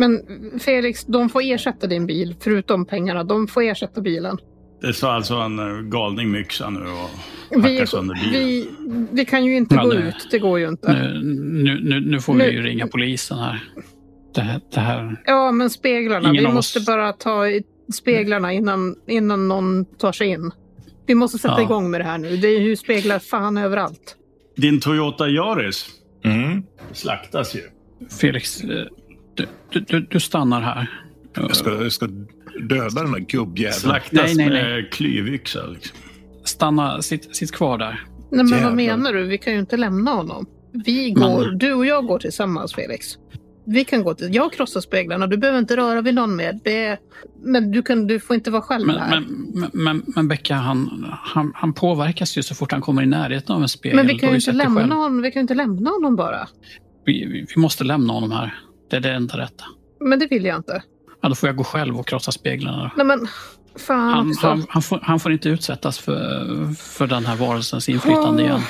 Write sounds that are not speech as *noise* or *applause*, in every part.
Men Felix, de får ersätta din bil, förutom pengarna. De får ersätta bilen. Det står alltså en eh, galning med yxa nu och hackar Vi, sönder bilen. vi, vi kan ju inte Ja, gå det- ut, det går ju inte. Nu, nu, nu, nu får Nu- vi ju ringa polisen här. Det här, det här. Ja, men speglarna. Ingen vi måste oss- bara ta speglarna innan, innan någon tar sig in. Vi måste sätta Ja. igång med det här nu. Det är ju speglar fan överallt. Din Toyota Yaris Mm. slaktas ju. Felix, eh, du, du, du, stannar här. Jag, ska, jag ska döda den där gubbjäveln. Slaktas Nej, nej, med klyvyxa. Liksom. Stanna, sitt, sitt kvar där. Nej, men vad menar du? Vi kan ju inte lämna honom. Vi går, Men- du och jag går tillsammans, Felix. Vi kan gå till, jag krossar speglarna. Du behöver inte röra vid någon mer. Det men du, kan, du får inte vara själv Men, här. men, men, men, men Becka, han, han, han påverkas ju så fort han kommer i närheten av en spegel. Men vi kan ju inte lämna honom, vi kan ju inte lämna honom bara. Vi, vi, vi måste lämna honom här. Det är det enda rätta. Men det vill jag inte. Ja, då får jag gå själv och krossa speglarna. Nej men, fan Han, han, han, får, han får inte utsättas för, för den här varelsens inflytande igen.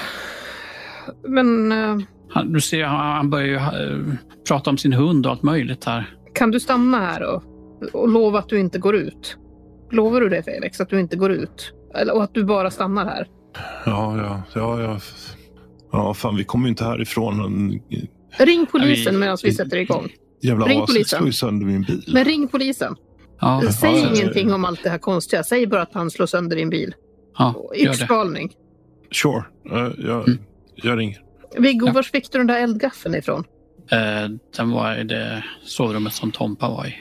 Men eh, Han, du ser, han, han börjar ju eh, prata om sin hund och allt möjligt här. kan du stanna här och, och lova att du inte går ut? Lovar du det Felix, att du inte går ut? Eller, och att du bara stannar här? Ja, ja, ja, ja. Ja, fan, vi kommer ju inte härifrån. Ring polisen medan vi sätter igång. jävla Ring polisen. slår ju sönder min bil. Men ring polisen. Ja, Säg ja, ja. ingenting om allt det här konstiga. Säg bara att han slår sönder din bil. ja, det. Yxgalning. Sure, uh, jag, Mm. jag ringer. Viggo, Ja. var fick du den där eldgaffeln ifrån? Eh, den var i det sovrummet som Tompa var i.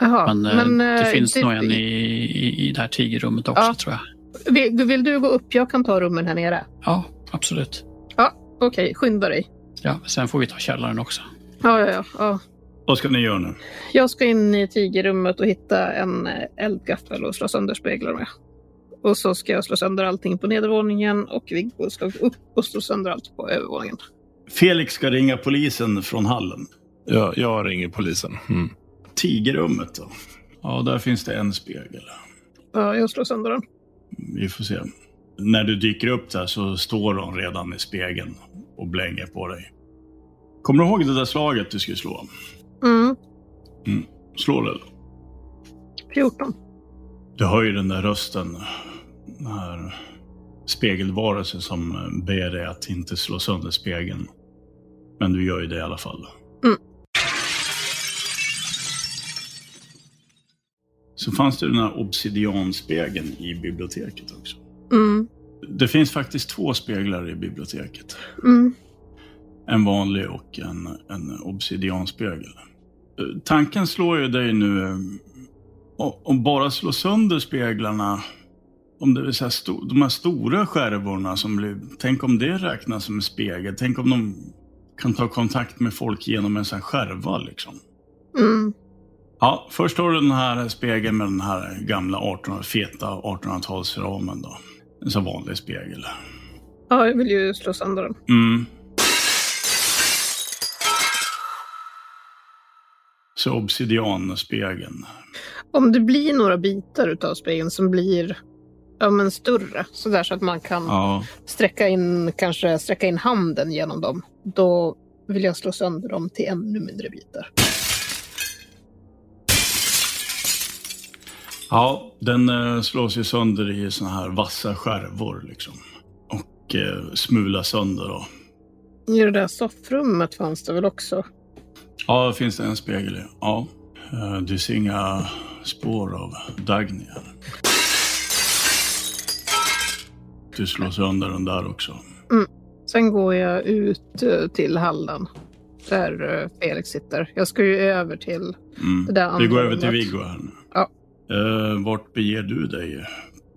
Jaha, Men, eh, det eh, finns det- nog en i, i, i det här tigerrummet också Ja. tror jag. Vill, vill du gå upp? Jag kan ta rummen här nere. Ja, absolut. Okej, skynda dig. Ja, sen får vi ta källaren också. Ja, ja, ja, ja. Vad ska ni göra nu? Jag ska in i tigerrummet och hitta en eh, eldgaffel och slå sönder speglar med. Och så ska jag slå sönder allting på nedervåningen och Viggo slå upp och slå sönder allt på övervåningen. Felix ska ringa polisen från hallen. Jag, jag ringer polisen. Mm. Tigerrummet då? Ja, där finns det en spegel. Ja, jag slår sönder den. Vi får se. När du dyker upp där så står de redan i spegeln och blänger på dig. Kommer du ihåg det där slaget du skulle slå? Mm, Slå det då. 14. Du hör ju den där rösten. Den här spegelvarelsen som ber dig att inte slå sönder spegeln. Men du gör ju det i alla fall. Mm. Så fanns det den här obsidianspegeln i biblioteket också. Mm, Det finns faktiskt två speglar i biblioteket. mm. En vanlig och en, en obsidianspegel. Tanken slår ju dig nu, eh, om bara slå sönder speglarna, om det så här sto- de här stora skärvorna som blir, tänk om det räknas som en spegel, tänk om de kan ta kontakt med folk genom en sån här skärva liksom. Mm. Ja, först har du den här spegeln med den här gamla 1800, feta 1800-talsramen då. En så vanlig spegel. Ja, jag vill ju slå sönder den. Mm. Så obsidianspegeln. Om det blir några bitar utav spegeln som blir ja, men större, sådär så att man kan Ja. sträcka in, kanske sträcka in handen genom dem, då vill jag slå sönder dem till ännu mindre bitar. Ja, den eh, slås ju sönder i såna här vassa skärvor liksom. Och eh, smular sönder då. I det där soffrummet fanns det väl också? Ja, det finns det en spegel i. Ja. Eh, du ser inga spår av Dagny här. Du slår sönder den där också. Sen går jag ut eh, till hallen där eh, Felix sitter. Jag ska ju över till Mm. det där andra Vi går över till rummet. Viggo här nu. Eh, vart beger du dig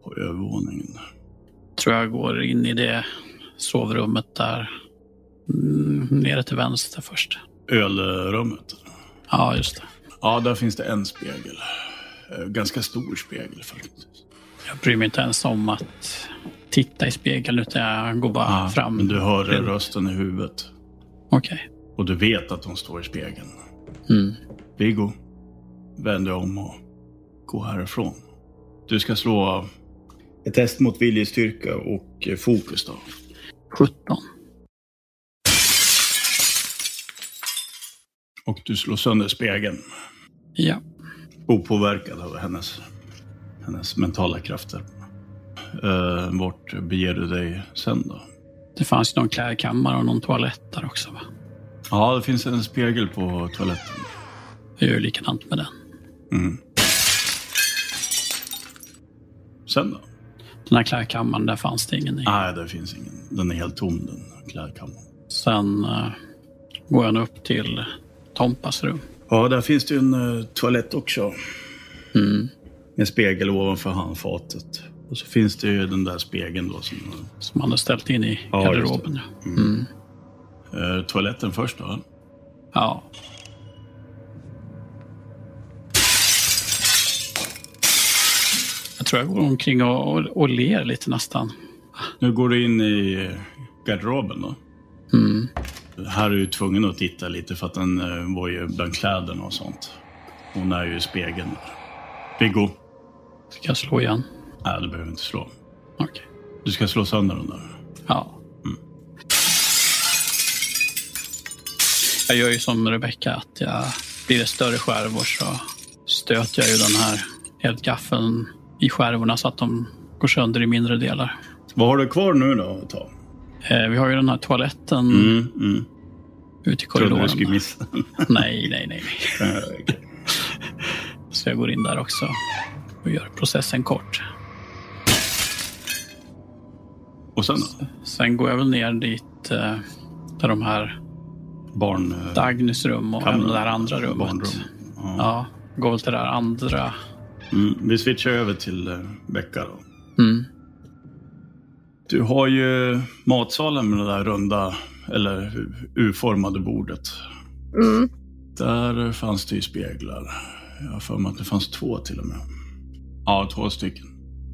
på övervåningen? Tror jag går in i det sovrummet där. Mm, nere till vänster först. Ölrummet? Ja, just det. Ja, där finns det en spegel. Eh, Ganska stor spegel faktiskt. Jag bryr mig inte ens om att titta i spegeln utan jag går bara Ja, fram. Men du hör rösten i huvudet. Okej. Och du vet att de står i spegeln. Mm. Viggo, vänd dig om och gå härifrån. Du ska slå ett test mot viljestyrka och eh, fokus då. 17. Och du slår sönder spegeln. Ja. Opåverkad av hennes, hennes mentala krafter. Uh, vart beger du dig sen då? Det fanns ju någon klädkammare och någon toalett där också va? Ja, det finns en spegel på toaletten. Jag gör likadant med den. Mm. Sen då? Den här klädkammaren, där fanns det ingen i. Nej, det finns ingen. Den är helt tom, den klädkammaren. Sen eh, går jag upp till Tompas rum. Ja, där finns det en uh, toalett också. Mm. En spegel ovanför handfatet. Och så finns det ju den där spegeln då som... Som han hade ställt in i garderoben. Ja, mm. Uh, toaletten först då? ja. Jag tror jag går omkring och, och, och ler lite nästan. Nu går du in i garderoben då. Mm. Här är du tvungen att titta lite för att den uh, var ju bland kläderna och sånt. Hon är ju i spegeln. Viggo. Ska jag slå igen? Nej, du behöver inte slå. Okej. Du ska slå sönder den där. Ja. Jag gör ju som Rebecka att jag blir det större skärvor så stöter jag ju den här eldgaffeln i skärvorna så att de går sönder i mindre delar. Vad har du kvar nu då att ta? Eh, vi har ju den här toaletten Mm, mm. ute i Trodde du korridoren. skulle missa. *laughs* Nej, nej, nej, nej. *laughs* Så jag går in där också och gör processen kort. Och sen då? Sen går jag väl ner dit eh, där de här Barn... eh, Dagnys rum och det där andra rummet. Barnrum. Ja. Ja, går väl till det där andra. Mm, vi switchar över till uh, Becka då. Mm. Du har ju matsalen med det där runda, eller U-formade bordet. Mm. Där fanns det ju speglar. Jag har för mig att det fanns två till och med. Ja, två stycken.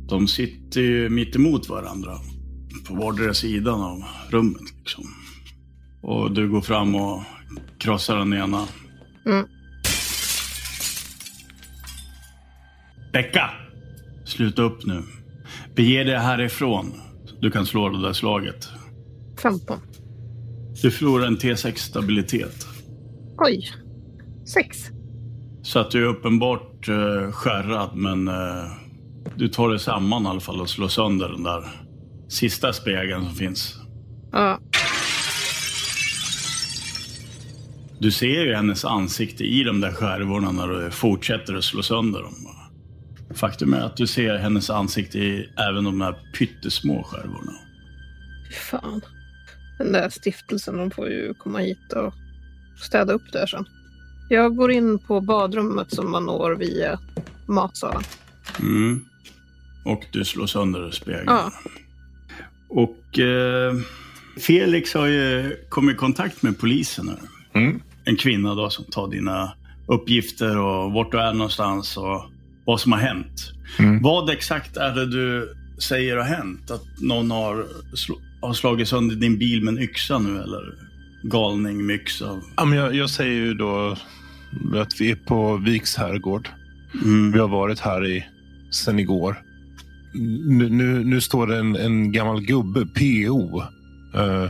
De sitter ju mitt emot varandra. På vardera sidan av rummet liksom. Och du går fram och krossar den ena. Mm. Becka! Sluta upp nu. Bege dig härifrån. Du kan slå det där slaget. 15. Du förlorar en T6 stabilitet. Oj. 6. Så att du är uppenbart uh, skärrad, men eh, du tar dig samman i alla fall och slår sönder den där sista spegeln som finns. Ja. Du ser ju hennes ansikte i de där skärvorna när du fortsätter att slå sönder dem. Faktum är att du ser hennes ansikte i även de här pyttesmå skärvorna. Fy fan. Den där stiftelsen, de får ju komma hit och städa upp där sen. Jag går in på badrummet som man når via matsalen. Mm. Och du slår sönder spegeln. Ja. Och eh, Felix har ju kommit i kontakt med polisen nu. Mm. En kvinna då som tar dina uppgifter och vart du är någonstans och vad som har hänt. Mm. Vad exakt är det du säger har hänt? Att någon har, sl- har slagit sönder din bil med en yxa nu eller? Galning med yxa. Ja, men jag, jag säger ju då att vi är på Viks herrgård. Mm. Vi har varit här i, sen igår. Nu, nu, nu står det en, en gammal gubbe, PO. Eh,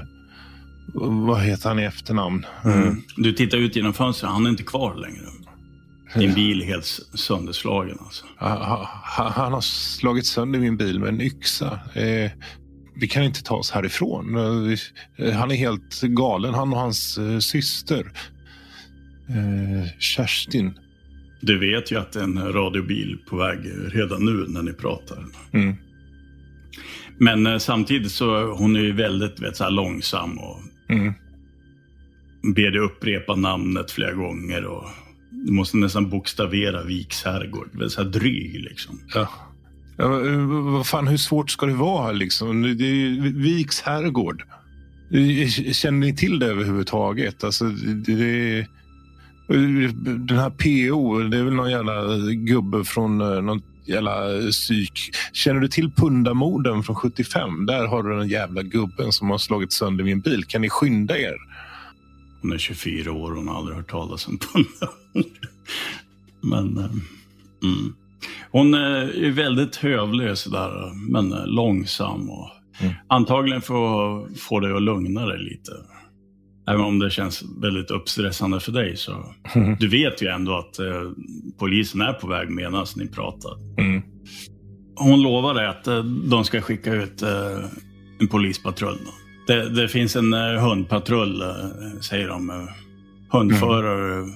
vad heter han i efternamn? Eh, Mm. Du tittar ut genom fönstret, han är inte kvar längre. Din bil är helt sönderslagen alltså. ha- ha- han har slagit sönder min bil med en yxa. Eh, vi kan inte ta oss härifrån. Eh, eh, han är helt galen, han och hans syster. Eh, Kerstin. Du vet ju att det är en radiobil på väg redan nu när ni pratar. Mm. Men eh, samtidigt så hon är ju väldigt vet, så långsam och Mm. ber dig upprepa namnet flera gånger. Och du måste nästan bokstavera Viks herrgård. Det är Så här dryg liksom. Ja. Ja, eh, vad fan, hur svårt ska det vara? Liksom? Det är Viks herrgård. Eh, känner ni till det överhuvudtaget? Alltså, det, det, eh, Den här PO, det är väl någon jävla gubbe från någon jävla psyk. Känner du till Pundamorden från 75? Där har du den jävla gubben som har slagit sönder min bil. Kan ni skynda er? Hon är 24 år och hon har aldrig hört talas om Pundamorden. Men... eh, Mm. Hon eh, är väldigt hövlig sådär, men eh, långsam. Och Mm. Antagligen för att få dig att lugna dig lite. Även om det känns väldigt uppstressande för dig så. Du vet ju ändå att eh, polisen är på väg medan ni pratar. Mm. Hon lovar dig att eh, de ska skicka ut eh, en polispatrull. Då. Det, det finns en eh, hundpatrull, eh, säger de. Eh, hundförare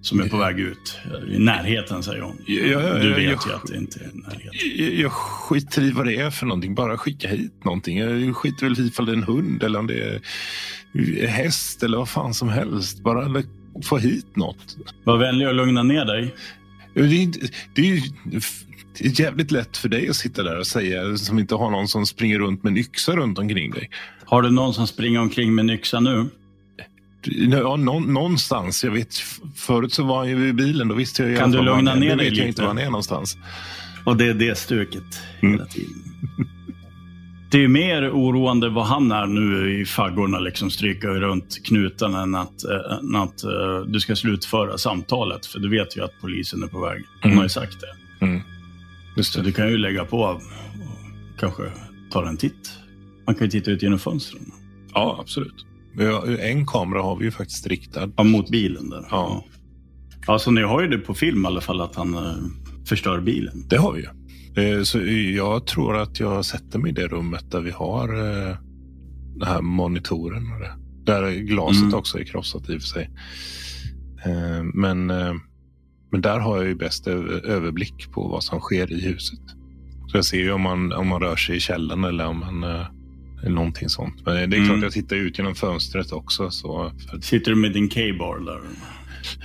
som är på väg ut. I närheten, säger hon. Ja, ja, ja, du vet ja. ju att det inte är i närheten. Jag, jag skiter i vad det är för någonting. Bara skicka hit någonting. Jag skiter väl i ifall det är en hund eller om det är häst eller vad fan som helst. Bara få hit något. Var vänlig och lugna ner dig. Det är, inte- det är ju jävligt lätt för dig att sitta där och säga som inte har någon som springer runt med en yxa runt omkring dig. Har du någon som springer omkring med en yxa nu? Ja, någon, någonstans. Jag vet, förut så var han ju i bilen. Då visste jag Kan du lugna ner dig lite? inte var han är någonstans. Och det är det stuket Mm. hela tiden. Det är mer oroande vad han är nu i faggorna, liksom stryka runt knuten än att, äh, än att eh, du ska slutföra samtalet. För du vet ju att polisen är på väg. Hon Mm. har ju sagt det. Mm. Just Så det. du kan ju lägga på och kanske ta en titt. Man kan ju titta ut genom fönstren. Ja, absolut. En kamera har vi ju faktiskt riktad. Ja, mot bilen där. Ja. Ja, så ni har ju det på film i alla fall att han eh, förstör bilen. Det har vi ju. Eh, Så jag tror att jag sätter mig i det rummet där vi har eh, den här monitoren. Och det. Där glaset Mm. också är krossat i och för sig. Eh, Men, eh, men där har jag ju bäst över- överblick på vad som sker i huset. Så jag ser ju om man, om man rör sig i källaren eller om man eh, eller någonting sånt. Men det är Mm. klart jag tittar ut genom fönstret också. Så för, Sitter du med din K-bar där?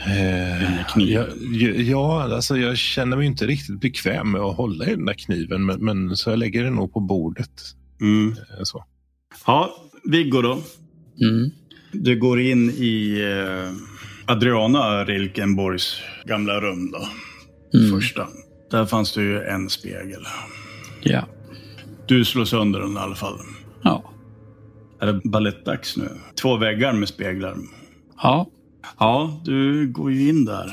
Eh, Den där kniven. Ja, ja, alltså jag känner mig inte riktigt bekväm med att hålla i den där kniven. Men, men så jag lägger den nog på bordet. Mm. eh, Så. Ja, Viggo då. Mm. Du går in i eh, Adriana Rilkenborgs gamla rum då. Mm. Första. Där fanns det ju en spegel. Ja. Du slår sönder den i alla fall. Ja. Är det balettdags nu? Två väggar med speglar. Ja. Ja, du går ju in där.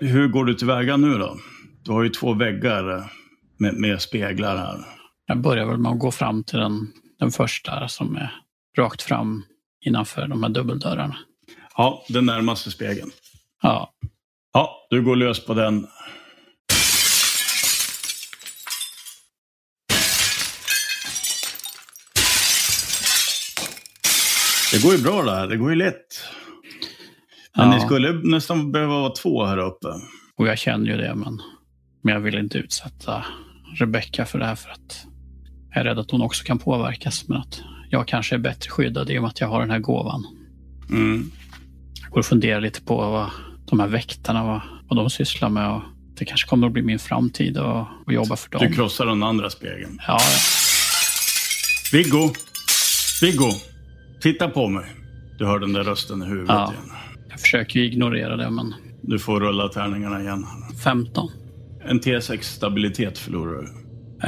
Hur går du tillväga nu då? Du har ju två väggar med, med speglar här. Jag börjar väl med att gå fram till den, den första som är rakt fram innanför de här dubbeldörrarna. Ja, den närmaste spegeln. Ja. Ja, du går lös på den. Det går ju bra det här. Det går ju lätt. Men Ja. ni skulle nästan behöva vara två här uppe. Och jag känner ju det, men, men jag vill inte utsätta Rebecca för det här för att jag är rädd att hon också kan påverkas. Men att jag kanske är bättre skyddad i och med att jag har den här gåvan. Mm. Jag går och funderar lite på vad de här väktarna, vad, vad de sysslar med. Och det kanske kommer att bli min framtid att jobba för dem. Du krossar den andra spegeln. Ja, ja. Viggo! Viggo! Titta på mig. Du hör den där rösten i huvudet Ja. igen. jag försöker ju ignorera det, men Du får rulla tärningarna igen. 15. En T6 stabilitet förlorar du.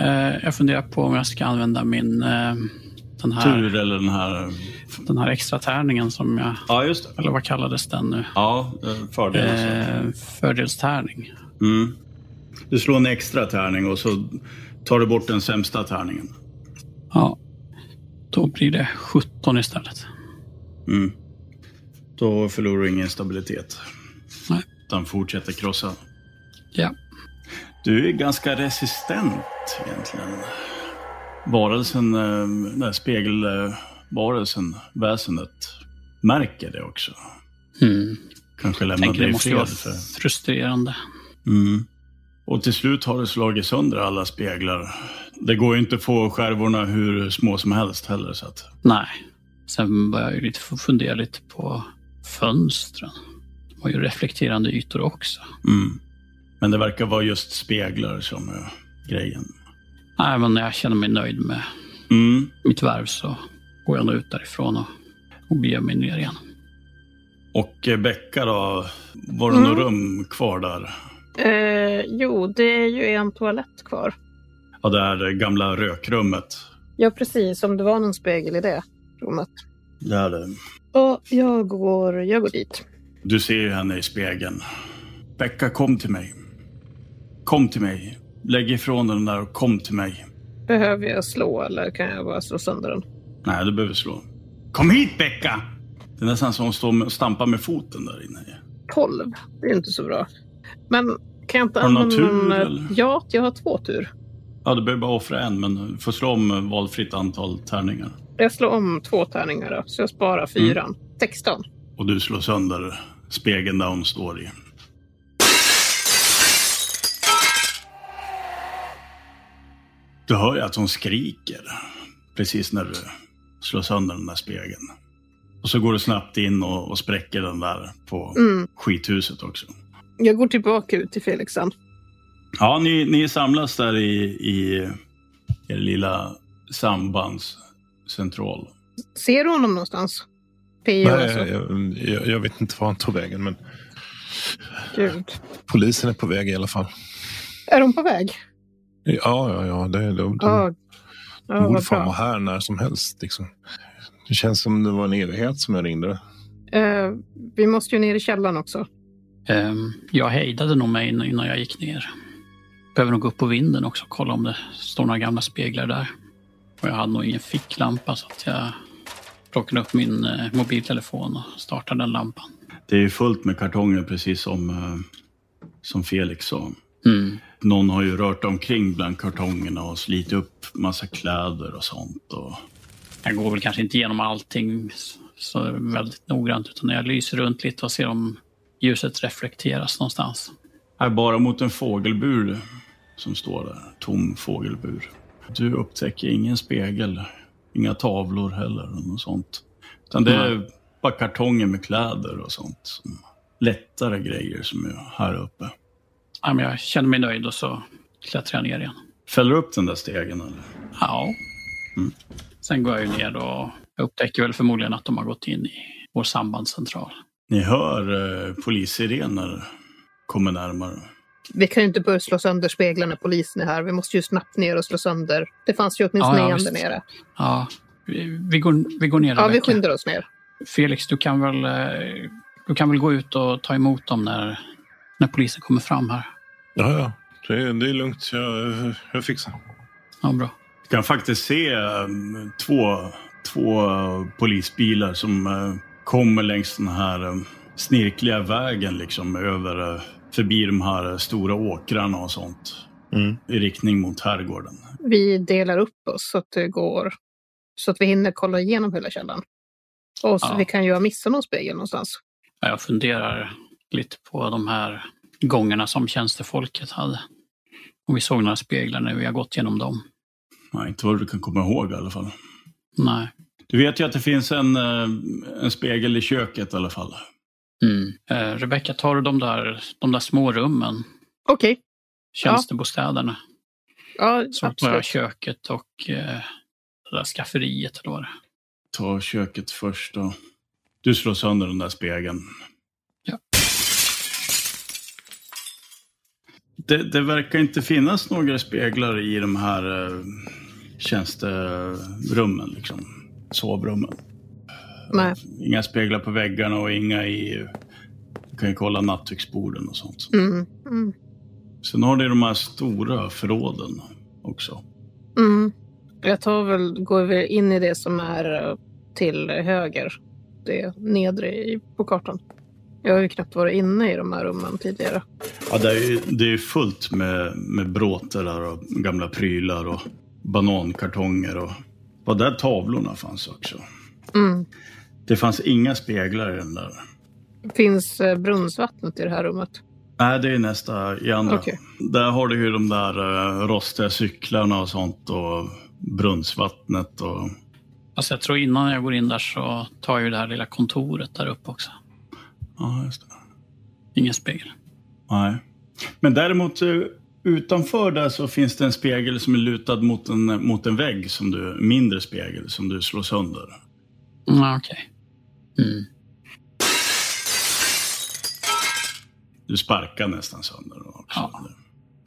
Eh, jag funderar på om jag ska använda min eh, den, här, Tur eller den här... den här extra tärningen som jag, Ja, just det. eller vad kallades den nu? Ja, eh, fördel. Eh, fördelstärning. Mm. Du slår en extra tärning och så tar du bort den sämsta tärningen. Ja, då blir det 17 istället. Mm. Då förlorar du ingen stabilitet. Nej. Utan fortsätter krossa. Ja, Du är ganska resistent egentligen. Varelsen, eh, den här spegelvarelsen, väsendet, märker det också. mm. Kanske lämnar det dig i måste vara fred. För... frustrerande. Mm. Och till slut har du slagit sönder alla speglar. Det går ju inte att få skärvorna hur små som helst heller. Så att... Nej. Sen börjar jag ju lite fundera lite på fönstren. De har ju reflekterande ytor också. mm. Men det verkar vara just speglar som är grejen. Nej, men när jag känner mig nöjd med Mm. mitt värv så går jag nog ut därifrån och, och beger mig ner igen. Och eh, Becka då? Var det Mm. något rum kvar där? Eh, jo, det är ju en toalett kvar. Ja, det här gamla rökrummet. Ja, precis. Om det var någon spegel i det rummet. Det är det. Och jag går, jag går dit. Du ser ju henne i spegeln. Becka, kom till mig. Kom till mig. Lägg ifrån den där och kom till mig. Behöver jag slå eller kan jag bara slå sönder den? Nej, du behöver slå. Kom hit Becka! Det är nästan som att hon står och stampar med foten där inne. 12. Det är inte så bra. Men kan jag inte Har du någon tur, någon- eller? Ja, jag har två tur. Ja, du behöver bara offra en, men du får slå om valfritt antal tärningar. Jag slår om två tärningar då, så jag sparar fyran. 16. Och du slår sönder spegeln där hon står i. Du hör ju att hon skriker precis när du slår sönder den där spegeln. Och så går du snabbt in och, och spräcker den där på Mm. skithuset också. Jag går tillbaka ut till Felixen. Ja, ni, ni samlas där i, i er lilla sambandscentral. Ser du honom någonstans? P.O. Nej, alltså. jag, jag, jag vet inte var han tog vägen, men Gud. polisen är på väg i alla fall. Är de på väg? Ja, ja, ja. Det, de, de, Ja. Ja, de borde fan vara här när som helst. Liksom. Det känns som det var en evighet som jag ringde. Eh, vi måste ju ner i källaren också. Ehm, jag hejdade nog mig innan jag gick ner. Behöver nog gå upp på vinden också och kolla om det står några gamla speglar där. Och jag hade nog ingen ficklampa så att jag plockade upp min eh, mobiltelefon och startade den lampan. Det är ju fullt med kartonger precis som, eh, som Felix sa. Mm. Någon har ju rört omkring bland kartongerna och slitit upp massa kläder och sånt. Och... Jag går väl kanske inte igenom allting så väldigt noggrant utan jag lyser runt lite och ser om ljuset reflekteras någonstans. Här bara mot en fågelbur som står där. Tom fågelbur. Du upptäcker ingen spegel, inga tavlor heller något sånt. Utan det är bara kartonger med kläder och sånt. Som lättare grejer som är här uppe. Ja, men jag känner mig nöjd och så klättrar jag ner igen. Fäller upp den där stegen eller? Ja. Mm. Sen går jag ju ner och upptäcker väl förmodligen att de har gått in i vår sambandscentral. Ni hör eh, polissirener komma närmare. Vi kan ju inte börja slå sönder speglar när polisen är här. Vi måste ju snabbt ner och slå sönder. Det fanns ju åtminstone Ja, ja, en där nere. Ja, vi, vi, går, vi går ner Ja, vi skyndar oss ner. Felix, du kan väl, eh, du kan väl gå ut och ta emot dem när, när polisen kommer fram här? Ja, ja. Det, är- det är lugnt. Jag, jag fixar. Ja, bra. Du kan faktiskt se eh, två, två polisbilar som kommer längs den här eh, snirkliga vägen liksom över eh, förbi de här stora åkrarna och sånt Mm. i riktning mot herrgården. Vi delar upp oss så att det går så att vi hinner kolla igenom hela källan. Och så Ja. vi kan ju ha missat någon spegel någonstans. Ja, Jag funderar lite på de här gångerna som tjänstefolket hade. Och vi såg några speglar när vi har gått igenom dem. Nej, inte vad du kan komma ihåg i alla fall. Nej. Du vet ju att det finns en, eh, en spegel i köket i alla fall. Mm. Eh, Rebecka, tar du de där, de där små rummen, Okej, tjänstebostäderna? ja Så tar jag absolut. köket och eh, det där skafferiet eller vad det är. Ta köket först då. Du slår sönder den där spegeln. Ja. Det, det verkar inte finnas några speglar i de här eh, tjänsterummen, liksom. Sovrummen. Nej. Inga speglar på väggarna och inga i... Du kan ju kolla nattduksborden och sånt. Mm, mm, Sen har ni de här stora förråden också. mm. Jag tar väl, går väl in i det som är eh, till höger. Det nedre i, på kartan. Jag har ju knappt varit inne i de här rummen tidigare. Ja, det är ju det är fullt med, med bråter där och gamla prylar och banankartonger och vad där tavlorna fanns också. Mm. Det fanns inga speglar i den där. Finns eh, brunnsvattnet i det här rummet? Nej, det är nästa i andra. Okej. Där har du ju de där uh, rostiga cyklarna och sånt och brunnsvattnet och... Alltså jag tror innan jag går in där så tar jag ju det här lilla kontoret där uppe också. Ja, just det. Ingen spegel. Nej. Men däremot eh, utanför där så finns det en spegel som är lutad mot en, mot en vägg, som du, mindre spegel som du slår sönder. Mm, Okej. Mm. Du sparkar nästan sönder den också. Ja.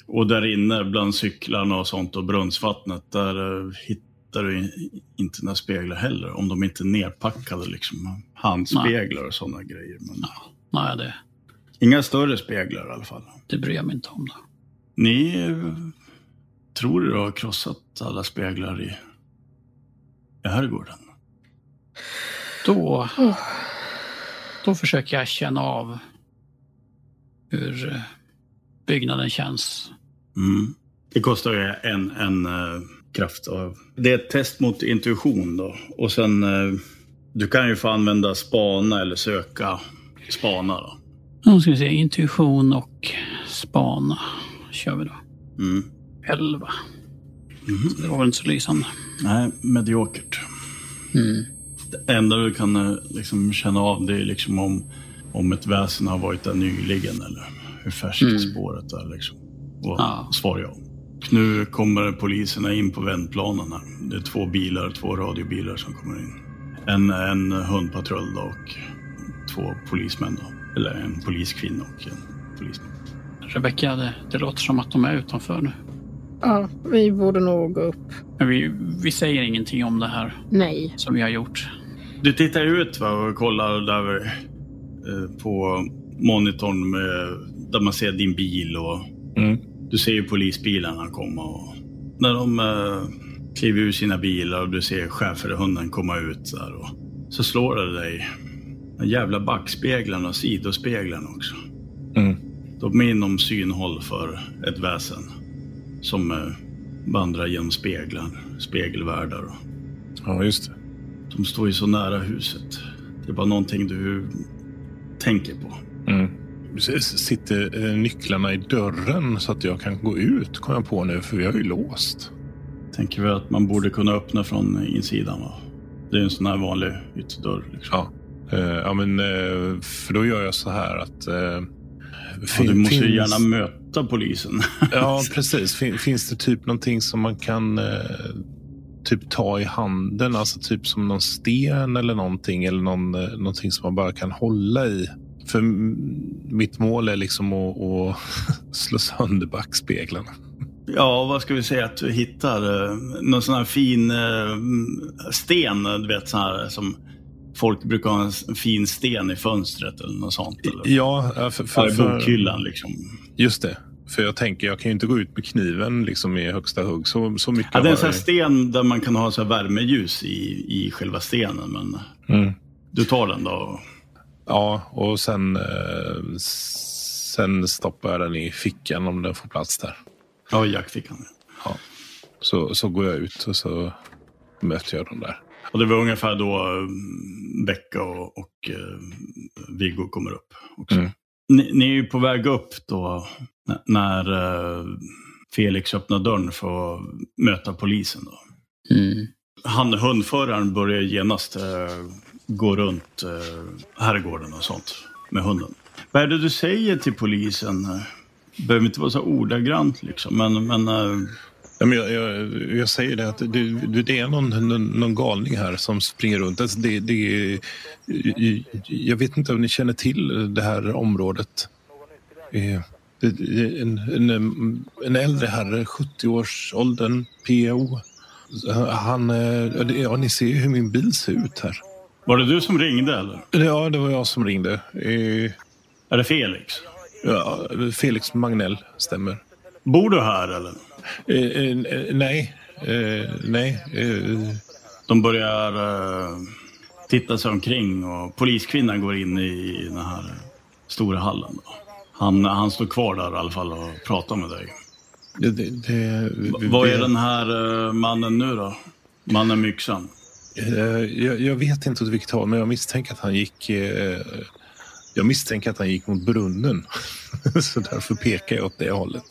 Och där inne bland cyklarna och sånt och brunnsvattnet, där eh, hittar du inte några speglar heller. Om de inte är nerpackade liksom. Handspeglar och sådana grejer. Men Nej, det, inga större speglar i alla fall. det bryr jag mig inte om. Då. Ni tror du har krossat alla speglar i, i herrgården? Då, då försöker jag känna av hur eh, byggnaden känns. Mm. Det kostar ju en, en uh, kraft. Av. Det är ett test mot intuition då. Och sen, eh, du kan ju få använda spana eller söka spana då. Nu ska vi se, intuition och spana kör vi då. Mm. 11. Mhm. Det var väl inte så lysande. Nej, mediokert. Mm. Det enda du kan eh, liksom känna av det är liksom om, om ett väsen har varit där nyligen eller hur färskt Mm. spåret är. Liksom. Och Ja. svar ja. Nu kommer poliserna in på vändplanen här. Det är två bilar, två radiobilar som kommer in. En, en hundpatrull då och två polismän då. Eller en poliskvinna och en polisman. Rebecka, det, det låter som att de är utanför nu. Ja, vi borde nog gå upp. Men vi, vi säger ingenting om det här Nej. som vi har gjort. Du tittar ut va, och kollar där eh, på monitorn med, där man ser din bil och Mm. du ser ju polisbilarna komma. Och när de eh, kliver ur sina bilar och du ser schäferhunden komma ut där och så slår det dig. De jävla backspeglarna och sidospeglarna också. Mm. De är inom synhåll för ett väsen som eh, vandrar genom speglar, spegelvärldar. Ja, just det. de står ju så nära huset. Det är bara någonting du tänker på. Mm. Sitter eh, nycklarna i dörren så att jag kan gå ut, kom jag på nu, för vi har ju låst. Tänker vi att man borde kunna öppna från insidan va? Det är en sån här vanlig ytterdörr. Liksom. Ja. Eh, ja, men för då gör jag så här att... Ja, fin- du måste ju finns- gärna möta polisen. Ja, *laughs* precis. Fin, finns det typ någonting som man kan eh, typ ta i handen? Alltså typ som någon sten eller någonting. Eller någon, eh, någonting som man bara kan hålla i. För mitt mål är liksom att, att *laughs* slå sönder backspeglarna. ja, vad ska vi säga att du hittar? eh, Någon sån här fin eh, sten, du vet sån här som folk brukar ha en fin sten i fönstret eller något sånt. Eller? Ja, för, för, För, bokhyllan liksom. just det. För jag tänker, jag kan ju inte gå ut med kniven liksom i högsta hugg. Så, så mycket Ja, det är en sån här sten där man kan ha så värmeljus i, i själva stenen. Men Mm. du tar den då. Ja, och sen, eh, sen stoppar jag den i fickan om den får plats där. Ja, i jackfickan. Ja. Så, så går jag ut och så möter jag dem där. Och det var ungefär då eh, Becka och, och eh, Viggo kommer upp. Också. Mm. Ni, ni är ju på väg upp då när eh, Felix öppnar dörren för att möta polisen. Då. Mm. Han, hundföraren börjar genast eh, gå runt eh, herrgården och sånt med hunden. Vad är det du säger till polisen? Behöver inte vara så ordagrant liksom, men, men eh, Ja, men jag, jag, jag säger det att det, det är någon, någon, någon galning här som springer runt. Alltså det, det, jag vet inte om ni känner till det här området. Eh, En, en, en äldre herre, 70-årsåldern, PO. Han, eh, ja, ni ser ju hur min bil ser ut här. var det du som ringde eller? Ja, det var jag som ringde. Eh, Är det Felix? Ja, Felix Magnell stämmer. Bor du här eller? Eh, eh, nej, eh, nej. De börjar titta sig omkring och poliskvinnan går in i den här stora hallen. Han, han står kvar där i alla fall och pratar med dig. det, det, det, Vad är den här mannen nu då? Mannen med yxan? Jag, jag vet inte åt vilket håll, men jag misstänker att han gick... Jag misstänker att han gick mot brunnen. *laughs* Så därför pekar jag åt det hållet.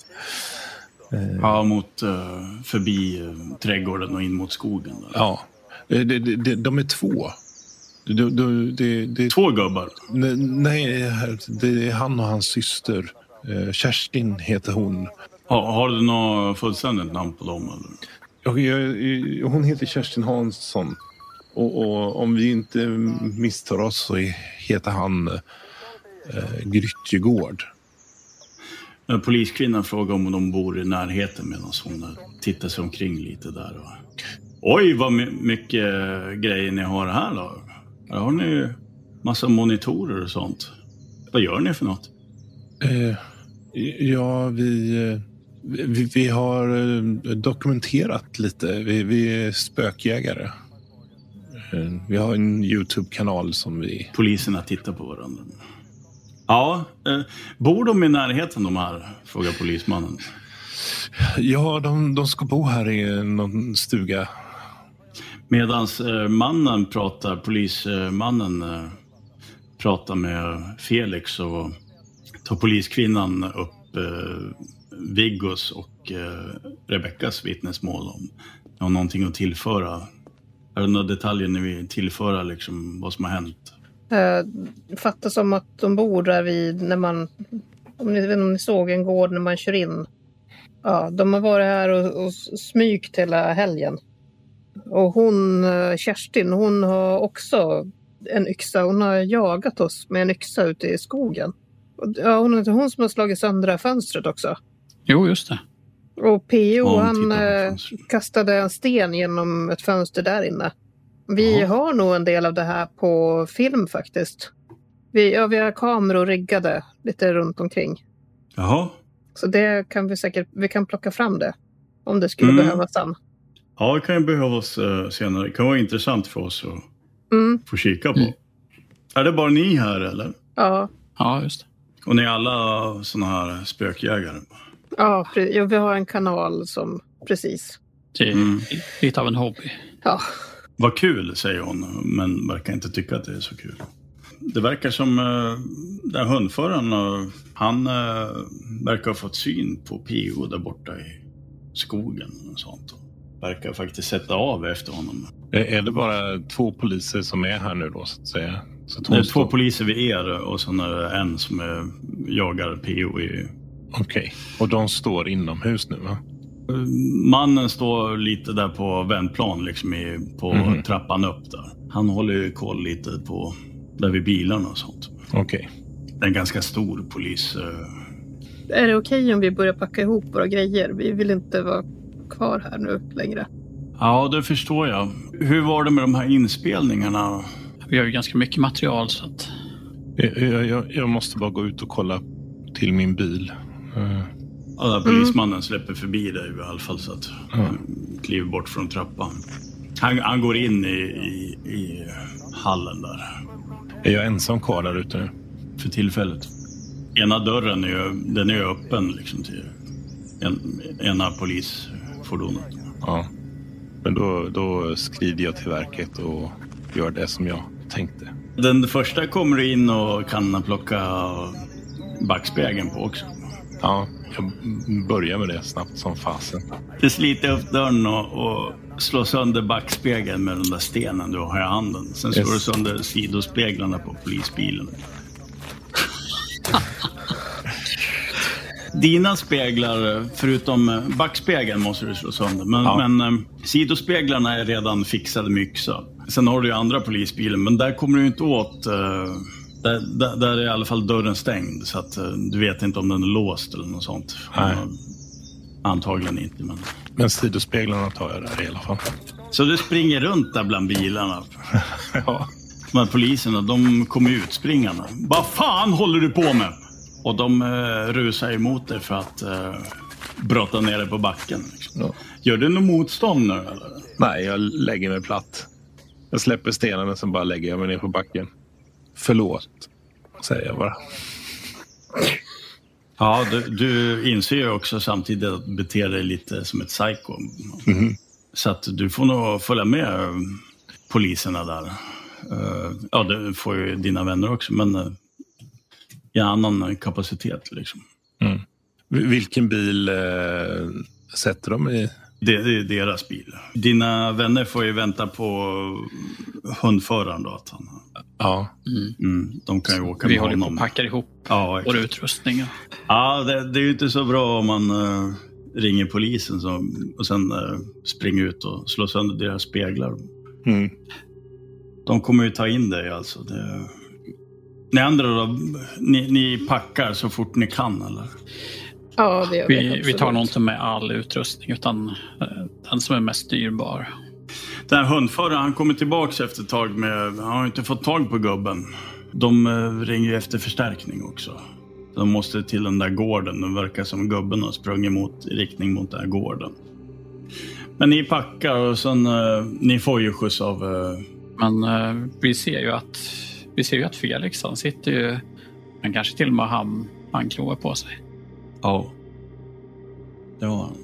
Ja, mot, eh, förbi eh, trädgården och in mot skogen. Där. Ja. Eh, det, det, de är två. Det, det, det, Två gubbar. Ne- Nej, det är han och hans syster. Eh, Kerstin heter hon. Har, har du något fullständigt namn på dem? Eller? Jag, jag, hon heter Kerstin Hansson. Och, och om vi inte misstar oss så heter han eh, Grytjegård. Poliskvinnan frågar om de bor i närheten medan hon tittar sig omkring lite där. Och... Oj, vad my- mycket grejer ni har här då. Här har ni massa monitorer och sånt. Vad gör ni för något? Eh, ja, vi, eh, vi, vi har eh, dokumenterat lite. Vi, vi är spökjägare. Eh, Vi har en Youtube-kanal som vi... Poliserna tittar på varandra. Ja, eh, bor de i närheten de här? Frågar polismannen. Ja, de, de ska bo här i någon stuga. Medan eh, mannen pratar, polismannen eh, pratar med Felix så tar poliskvinnan upp eh, Viggos och eh, Rebeckas vittnesmål om de har någonting att tillföra. Är det några detaljer ni vill tillföra liksom vad som har hänt? Eh, fattar som att de bor där vid när man... Om ni, om ni såg en gård när man kör in. Ja, de har varit här och, och smygt hela helgen. Och hon, eh, Kerstin, hon har också en yxa. Hon har jagat oss med en yxa ute i skogen. Ja, hon är inte hon som har slagit sönder det här fönstret också. Jo, just det. Och PO hon han eh, kastade en sten genom ett fönster där inne. Vi Ja. har nog en del av det här på film faktiskt. Vi, ja, vi har kameror riggade lite runt omkring. Jaha. Så det kan vi säkert, vi kan plocka fram det. Om det skulle Mm. behövas sen. Ja, det kan ju behövas eh, senare. Det kan vara intressant för oss att Mm, få kika på. Mm. Är det bara ni här eller? ja, Ja, just det. Och ni är alla såna här spökjägare? ja, ja, vi har en kanal som precis. Det är Mm. lite av en hobby. Ja, Vad kul, säger hon, men verkar inte tycka att det är så kul. Det verkar som uh, den hundföraren, eh, han eh, verkar ha fått syn på PO där borta i skogen och sånt. Verkar faktiskt sätta av efter honom. Är det bara två poliser som är här nu då, så att säga? Så Det är två poliser vid er och sen är det en som är, jagar PO i Okej. Och de står inomhus nu, va? Mannen står lite där på vändplan, liksom i, på Mhm. trappan upp där. Han håller ju koll lite på där vid bilarna och sånt. Okej. Det är en ganska stor polis. eh, är det okej om vi börjar packa ihop våra grejer? Vi vill inte vara kvar här nu längre. Ja, det förstår jag. Hur var det med de här inspelningarna? Vi har ju ganska mycket material så att Jag, jag, jag- jag måste bara gå ut och kolla till min bil. Ja, där polismannen släpper förbi dig i alla fall så att han kliver bort från trappan. Han, han går in i, i, i hallen där Är jag ensam kvar där ute nu? för tillfället. Ena dörren är den är öppen liksom till en, ena polisfordonet. Ja. Men då, då skrider jag till verket och gör det som jag tänkte. Den första kommer du in och kan plocka backspegeln på också. Ja, jag börjar med det snabbt som fasen. Du sliter upp dörren och, och slår sönder backspegeln med den där stenen du har i handen. Sen slår Yes. du sönder sidospeglarna på polisbilen. *laughs* Dina speglar, förutom backspegeln måste du slå sönder. Men, Ja. men eh, sidospeglarna är redan fixade med yxa. Sen har du ju andra polisbilen, men där kommer du inte åt... eh, där, där, där är i alla fall dörren stängd, så att eh, du vet inte om den är låst eller något sånt. Nej. Antagligen inte, men... Men sidospeglarna tar jag där i alla fall. Så du springer runt där bland bilarna. *laughs* Ja. De här poliserna, de kommer ut springande. Vad fan håller du på med? Och de eh, rusar emot dig för att eh, brotta ner dig på backen. Liksom. Ja. Gör du något motstånd nu eller? Nej, jag lägger mig platt. Jag släpper stenen och sen bara lägger jag mig ner på backen. Förlåt, säger jag bara. Ja, du, du inser ju också samtidigt att du beter dig lite som ett psycho. Mhm. Så att du får nog följa med eh, poliserna där. Eh, ja, det får ju dina vänner också, men eh, i annan kapacitet liksom. Vil- Vilken bil eh, sätter de i? Det, är deras bil. Dina vänner får ju vänta på hundföraren då. Att han, Ja, mm, de kan ju åka vi med håller på honom. och packar ihop Ja, vår exakt. utrustning. ja det, det är ju inte så bra om man eh, ringer polisen så, och sen uh, springer ut och slår sönder deras speglar. mm. De kommer ju ta in dig alltså. Det... Ni andra då, ni, ni packar så fort ni kan eller? Ja, det gör vi. Vi, vi tar nog inte med all utrustning utan eh, den som är mest dyrbar. Den här hundföraren, han kommer tillbaka efter ett tag med... Han har inte fått tag på gubben. De eh, ringer ju efter förstärkning också. De måste till den där gården. Det verkar som gubben har sprungit mot, i riktning mot den här gården. Men ni packar och sen... eh, ni får ju skjuts av... eh, Men eh, vi ser ju att vi ser ju att Felix han sitter ju, han kanske till och med har ham- handklovar på sig. Ja. Det var han.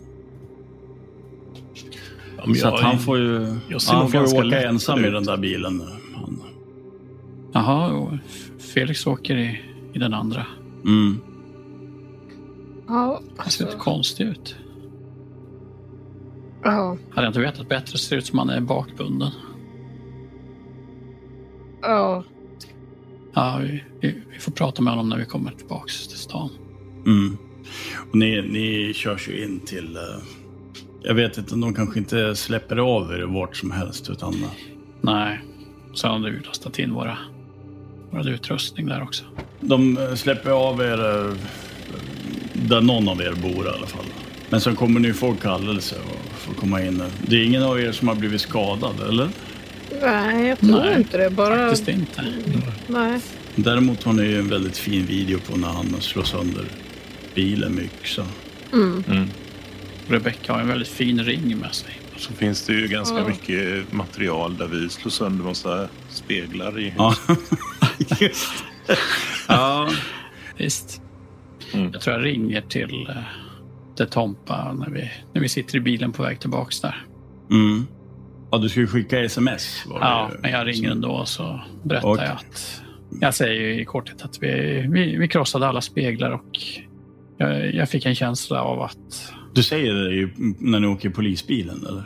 Ja, men Så jag- att han får ju, jag ser han får ju åka ensam i ut. den där bilen. Han, Jaha, och Felix åker i, i den andra. mm. Ja, Han ser alltså, lite konstig ut. ja, Hade jag inte vetat bättre ser det ut som han är bakbunden. ja, Ja, vi, vi, vi får prata med honom när vi kommer tillbaks till stan. Mm. Och ni, ni körs ju in till... eh, jag vet inte, de kanske inte släpper av er vart som helst. Utan, eh, Nej, så hade vi lastat in våra, våra utrustning där också. de eh, släpper av er där någon av er bor i alla fall. Men sen kommer ni få kallelse och får komma in. Det är ingen av er som har blivit skadad, eller? nej, jag tror Nej, inte det. Bara, Faktiskt inte. nej. Däremot har ni ju en väldigt fin video på när han slår sönder bilen med yxa. Mm. Mm. Rebecca har en väldigt fin ring med sig. Så finns det ju ganska Ja. mycket material där vi slår sönder massa speglar i Ja, *laughs* just det. Ja, Visst. Mm. Jag tror jag ringer till, eh, till Tompa när vi, när vi sitter i bilen på väg tillbaks där. mm. ja du ska ju skicka sms. Ja, men jag ringer ändå och så berättar Okej. jag att... Jag säger ju i korthet att vi, vi, vi krossade alla speglar och jag, jag fick en känsla av att Du säger det ju när ni åker i polisbilen, eller?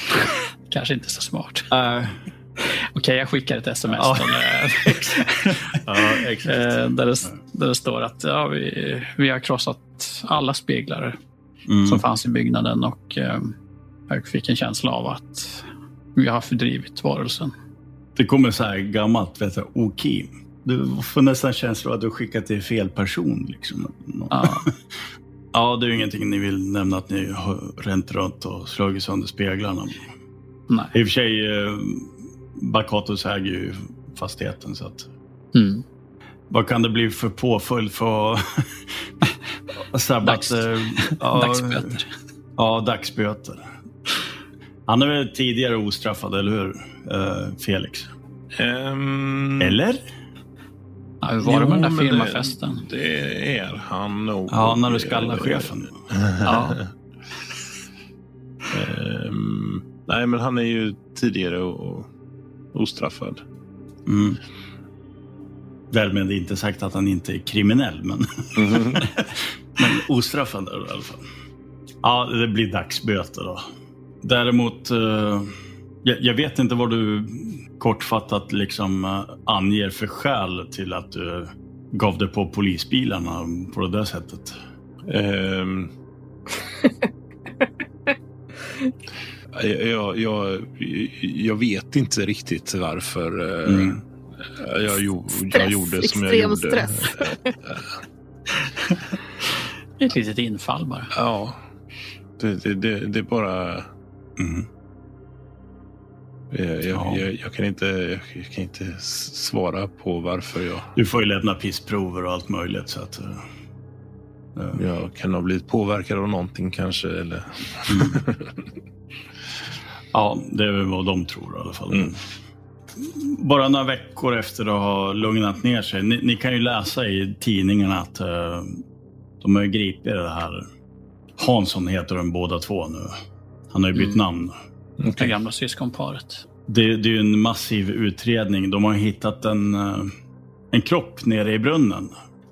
*laughs* kanske inte så smart. Uh, *laughs* Okej, jag skickar ett sms Ja. *laughs* ja, eh, där, det, där det står att ja, vi, vi har krossat alla speglar Mm. som fanns i byggnaden och eh, jag fick en känsla av att vi har fördrivit varelsen. Det kommer så här gammalt, vet du, Okim. Du får nästan känslan av att du skickat till fel person. Liksom. Ja, *laughs* Ja, det är ju ingenting ni vill nämna att ni har ränt runt och slagit sönder speglarna. nej. I och för sig, eh, Bakatos äger ju fastigheten. Så att, Mm. vad kan det bli för påföljd för att *laughs* sabbat? Dags- eh, *laughs* ja, Dagsböter. Ja, dagsböter. Han är väl tidigare ostraffad, eller hur? Eh, Felix. Ehm, Eller? Ja, hur var det med den jo, där firmafesten? Det, det är han nog. Ja, när du skallar chefen. Ja. *laughs* Ehm, nej, men han är ju tidigare och, ostraffad. Mm. Därmed inte sagt att han inte är kriminell, men, *laughs* men ostraffad är i alla fall. Ja, det blir dagsböter då. Däremot, eh, jag, jag vet inte vad du kortfattat liksom eh, anger för skäl till att du gav dig på polisbilarna på det där sättet. Ehm, *laughs* jag, jag, jag, jag vet inte riktigt varför eh, Mm. jag, jag Stress, gjorde som jag extrem gjorde. stress. Ett litet infall bara. Ja, det, det, det, det är bara... Mm. Jag, jag, Ja. jag, jag, kan inte, jag kan inte svara på varför jag, Du får ju lämna pissprover och allt möjligt. Så att, eh, eh, jag kan ha blivit påverkad av någonting kanske. Eller, Ja, det är väl vad de tror i alla fall. Mm. Bara några veckor efter att ha lugnat ner sig. Ni, ni kan ju läsa i tidningarna att eh, de har gripit det här. Hansson heter de båda två nu. Han har ju bytt Mm. namn. Det gamla syskonparet. Det, det är ju en massiv utredning. De har hittat en, eh, en kropp nere i brunnen.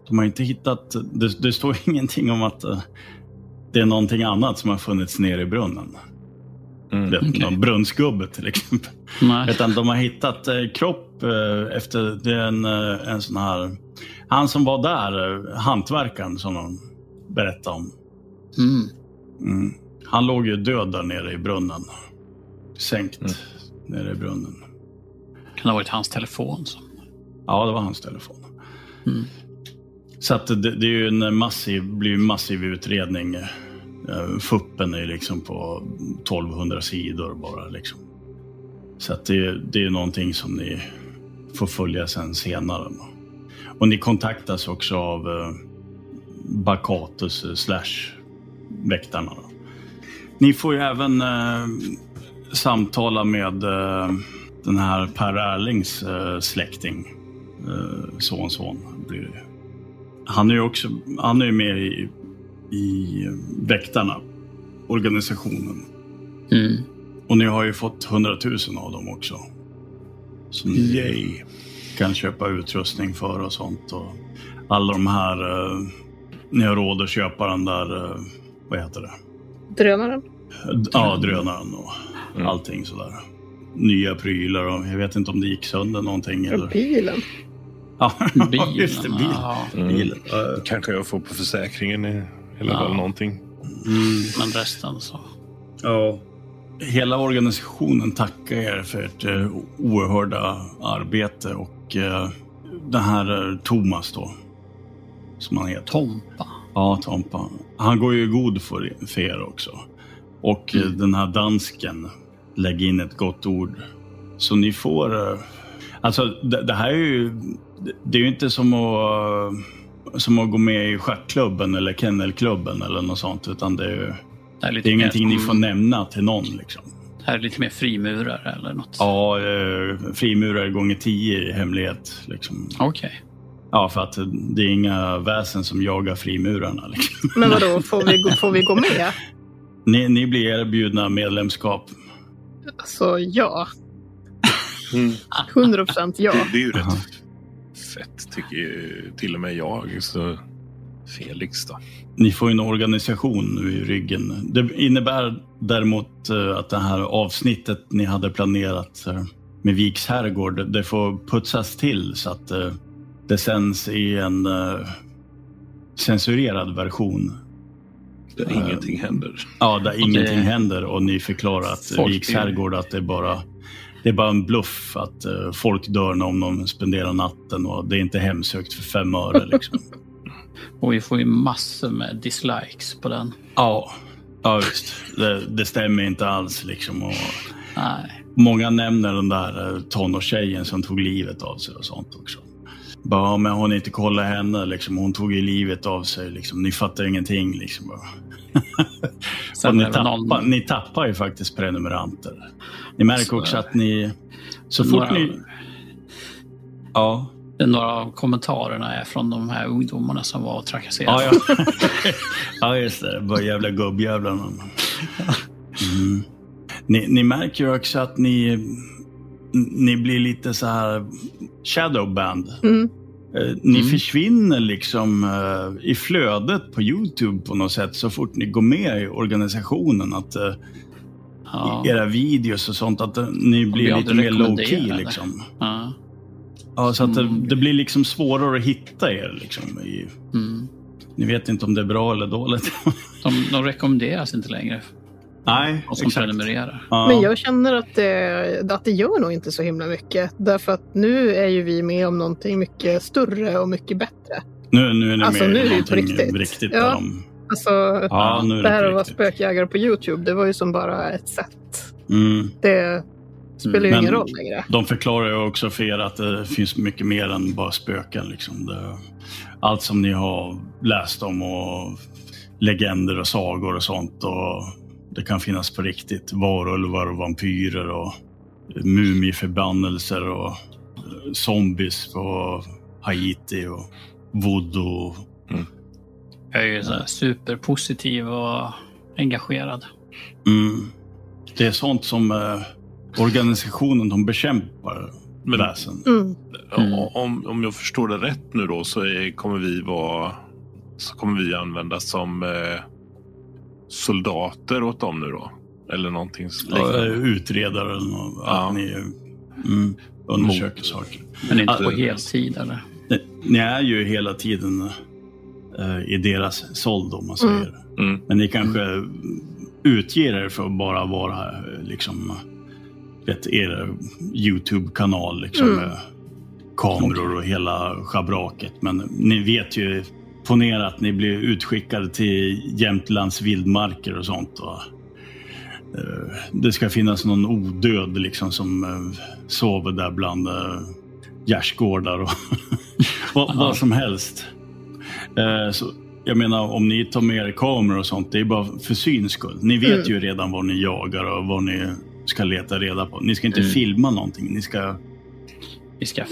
De har inte hittat... Det, det står *laughs* ingenting om att eh, det är någonting annat som har funnits nere i brunnen. Mm. Det, Okej. Någon brunnsgubbe till exempel. Nej. Utan de har hittat eh, kropp efter det är en, en sån här... Han som var där, hantverkaren som de berättade om. Mm. Mm. Han låg ju död där nere i brunnen. Sänkt Mm. nere i brunnen. Kan det ha varit hans telefon? Som... Ja, det var hans telefon. Mm. Så att det, det är ju en massiv, blir en massiv utredning. Eh, Fuppen är liksom på 1200 sidor bara. Liksom. Så att det, det är någonting som ni får följa sen senare. Och ni kontaktas också av eh, Bakatus eh, slash väktarna. Ni får ju även eh, samtala med eh, den här Per Erlings eh, släkting. Eh, son, son blir det. Han är ju också han är ju med i, i Väktarna, organisationen. Mm. Och ni har ju fått hundratusen av dem också. Som ni kan köpa utrustning för och sånt. Och alla de här, eh, ni har råd att köpa den där, eh, vad heter det? Drönaren? Ja, drönaren och Mm. allting sådär. Nya prylar och jag vet inte om det gick sönder någonting. Eller? Bilen? *laughs* Ja, Bilen. just det. Bil. Ja, Mm. Bilen. Eh, Kanske jag får på försäkringen eller Ja. väl någonting. Mm. men resten så. Ja. Hela organisationen tackar er för ert eh, oerhörda arbete och eh, den här Thomas då, som han heter. Tompa. Ja, Tompa. Han går ju god för, för er också. Och eh, den här dansken lägger in ett gott ord. Så ni får... eh, Alltså, det, det här är ju... det- är ju inte som att, eh, som att gå med i schackklubben eller kennelklubben eller något sånt. Utan det är ju... Det är, Det är ingenting ni får nämna till någon. Liksom. Det här är lite mer frimurare eller något. Ja, eh, frimurare gånger tio i hemlighet. Liksom. Okej. Ja, för att det är inga väsen som jagar frimurarna. Liksom. Men vadå, får vi, får vi gå med? *laughs* Ni, ni blir erbjudna medlemskap. Alltså ja, Mm. 100 procent ja. Det, det är ju Aha. rätt fett tycker ju till och med jag. Så Felix då. Ni får en organisation nu i ryggen. Det innebär däremot eh, att det här avsnittet ni hade planerat eh, med Viks herrgård, det får putsas till så att eh, det sänds i en censurerad version. Där Eh, ingenting händer. Ja, där Och ingenting det- händer och ni förklarar att Folk Viks herrgård att det är bara det är bara en bluff att eh, folk dör om de spenderar natten och det är inte hemsökt för fem öre. Liksom. *laughs* Och vi får ju massor med dislikes på den. ja, ja, visst. Det, det stämmer inte alls. Liksom. Och Nej. många nämner den där eh, tonårstjejen som tog livet av sig och sånt också. Bara, "Ja, men hon inte kolla henne, liksom. hon tog ju livet av sig. Liksom. Ni fattar ingenting. Liksom. *laughs* och ni, tappar, ni tappar ju faktiskt prenumeranter. Ni märker Så också att ni... Så fort Några- ni... Ja. Några av kommentarerna är från de här ungdomarna som var och trakasserade. Ja, ja. *laughs* *laughs* ja, just det. Bara jävla gubbjävlarna. Mm. Ni, ni märker ju också att ni, ni blir lite så här shadowband. Mm. Eh, Ni Mm. försvinner liksom eh, i flödet på Youtube på något sätt så fort ni går med i organisationen. Att eh, Ja. era videos och sånt, att ni blir lite mer low key liksom. Ja. Ja, så att det, Mm. det blir liksom svårare att hitta er liksom. I, Mm. ni vet inte om det är bra eller dåligt. De, de rekommenderas inte längre. Nej, De som prenumererar. Ja. Men jag känner att det, att det gör nog inte så himla mycket. Därför att nu är ju vi med om någonting mycket större och mycket bättre. Nu, nu är ni Alltså, med nu är det på riktigt. riktigt Ja. de... Alltså, Ja, nu är det här det att på vara spökjägare på Youtube, det var ju som bara ett sätt. Mm. Det spelar ju Men- ingen roll längre. De förklarar ju också för er att det finns mycket mer än bara spöken. Liksom. Det, allt som ni har läst om och legender och sagor och sånt. Och det kan finnas på riktigt. Varulvar och vampyrer och mumiförbannelser och eh, zombies på Haiti och voodoo. Jag är ju så superpositiv och engagerad. Mm. Det är sånt som eh, organisationen de bekämpar Men- väsen. Mm. Mm. Ja, Om, om jag förstår det rätt nu då så är, kommer vi vara så kommer vi användas som eh, soldater åt dem nu då? Eller någonting Ja, liknande. utredare eller något. Ja. Att ni mm, undersöker saker. Men inte på heltid eller? Ni, ni är ju hela tiden eh, i deras såld om man säger. Mm. Men ni kanske utger er för att bara vara eh, liksom vet, er Youtube-kanal. Liksom, Mm. med kameror och hela schabraket. Men ni vet ju, ponera att ni blir utskickade till Jämtlands vildmarker och sånt. Och, eh, det ska finnas någon odöd liksom som eh, sover där bland uh, gärdsgårdar och *laughs* vad, vad som helst. Eh, så, jag menar om ni tar med er kameror och sånt, det är bara för syns skull. Ni vet Mm. ju redan vad ni jagar och vad ni ska leta reda på. Ni ska inte Mm. filma någonting. Ni ska Vi ska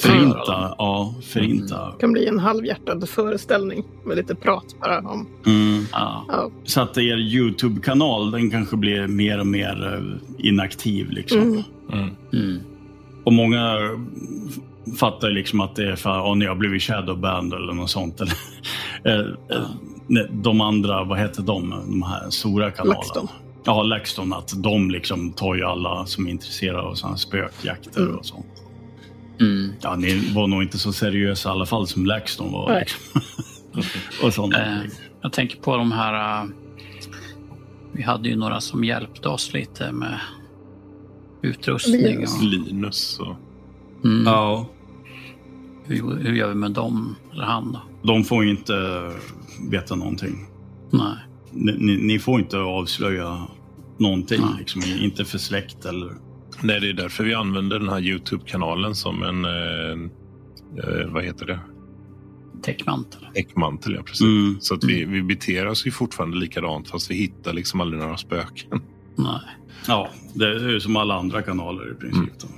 förinta. dem. Ja, förinta. Det kan bli en halvhjärtad föreställning med lite prat bara om... Mm. Ja. Ja. Så att er Youtube-kanal, den kanske blir mer och mer eh, inaktiv. Liksom. Mm. Mm. Mm. Och många fattar liksom att det är för att ni har blivit shadowbanned eller något sånt. *laughs* Eh, eh, de andra, vad heter de, de här stora kanalerna? LaxTon. Ja, LaxTon. Att de liksom tar ju alla som är intresserade av sådana spökjakter Mm. och sånt. Mm. Ja, ni var nog inte så seriösa i alla fall som LaxTon var. Nej. Liksom. *laughs* och sådana. Eh, jag tänker på de här... eh, vi hade ju några som hjälpte oss lite med utrustning. Linus. Och, Linus och... mm. Ja, hur, hur gör vi med dem? Eller han då? de får ju inte veta någonting. Nej. Ni, ni, ni får inte avslöja någonting. Liksom, inte för släkt eller... Nej, det är därför vi använder den här Youtube-kanalen som en... Eh, eh, vad heter det? Täckmantel. Täckmantel, ja precis. Mm. Så att vi, vi beter oss ju fortfarande likadant fast vi hittar liksom aldrig några spöken. Nej. Ja, det är ju som alla andra kanaler i princip. då.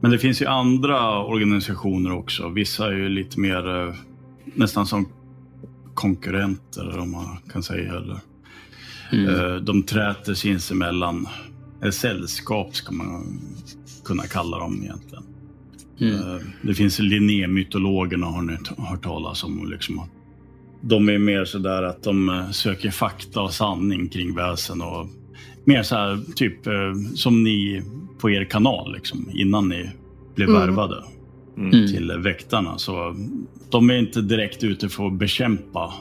Men det finns ju andra organisationer också. Vissa är ju lite mer eh, nästan som konkurrenter, om man kan säga. Eller. Mm. Eh, De träter sinsemellan. Eller sällskap ska man kunna kalla dem egentligen. Mm. Eh, Det finns Linné-mytologerna har ni hört talas om. Liksom. De är mer sådär att de eh, söker fakta och sanning kring väsen och mer så här typ eh, som ni på er kanal liksom, innan ni blev Mm. värvade Mm. till eh, väktarna. Så de är inte direkt ute för att bekämpa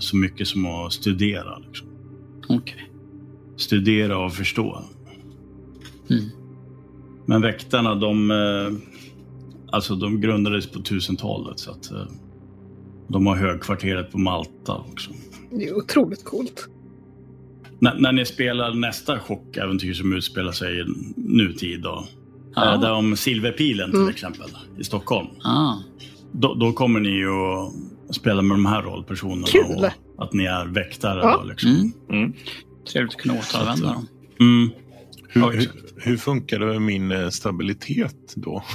så mycket som att studera. Liksom. Okej. Studera och förstå. Mm. Men väktarna, de, eh, alltså de grundades på 1000-talet. Så att, eh, de har högkvarteret på Malta också. Det är otroligt coolt. När, när ni spelar nästa chockäventyr som utspelar sig i nutid, då, Ja. eh, där om Silverpilen till Mm. exempel i Stockholm. Ah. Då, då kommer ni ju att spela med de här rollpersonerna. Kul! Och att ni är väktare. Ja. Då, liksom. Mm. Mm. Trevligt att kunna återanvända dem. Mm. Hur, Ja, hur, hur funkar det med min eh, stabilitet då? *laughs*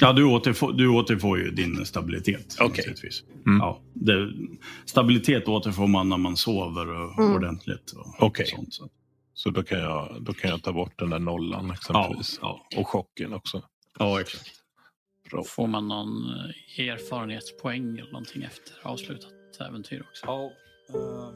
Ja, du återfår, du återfår ju din stabilitet. Okej. naturligtvis. Mm. Ja, det, stabilitet återfår man när man sover och, Mm. ordentligt. Och, Okej. sånt, så. Så då kan, jag, då kan jag ta bort den där nollan exempelvis. Ja, Och chocken också. ja, exakt. Bra. Får man någon eh, erfarenhetspoäng eller någonting efter avslutat äventyr också? Ja, eh,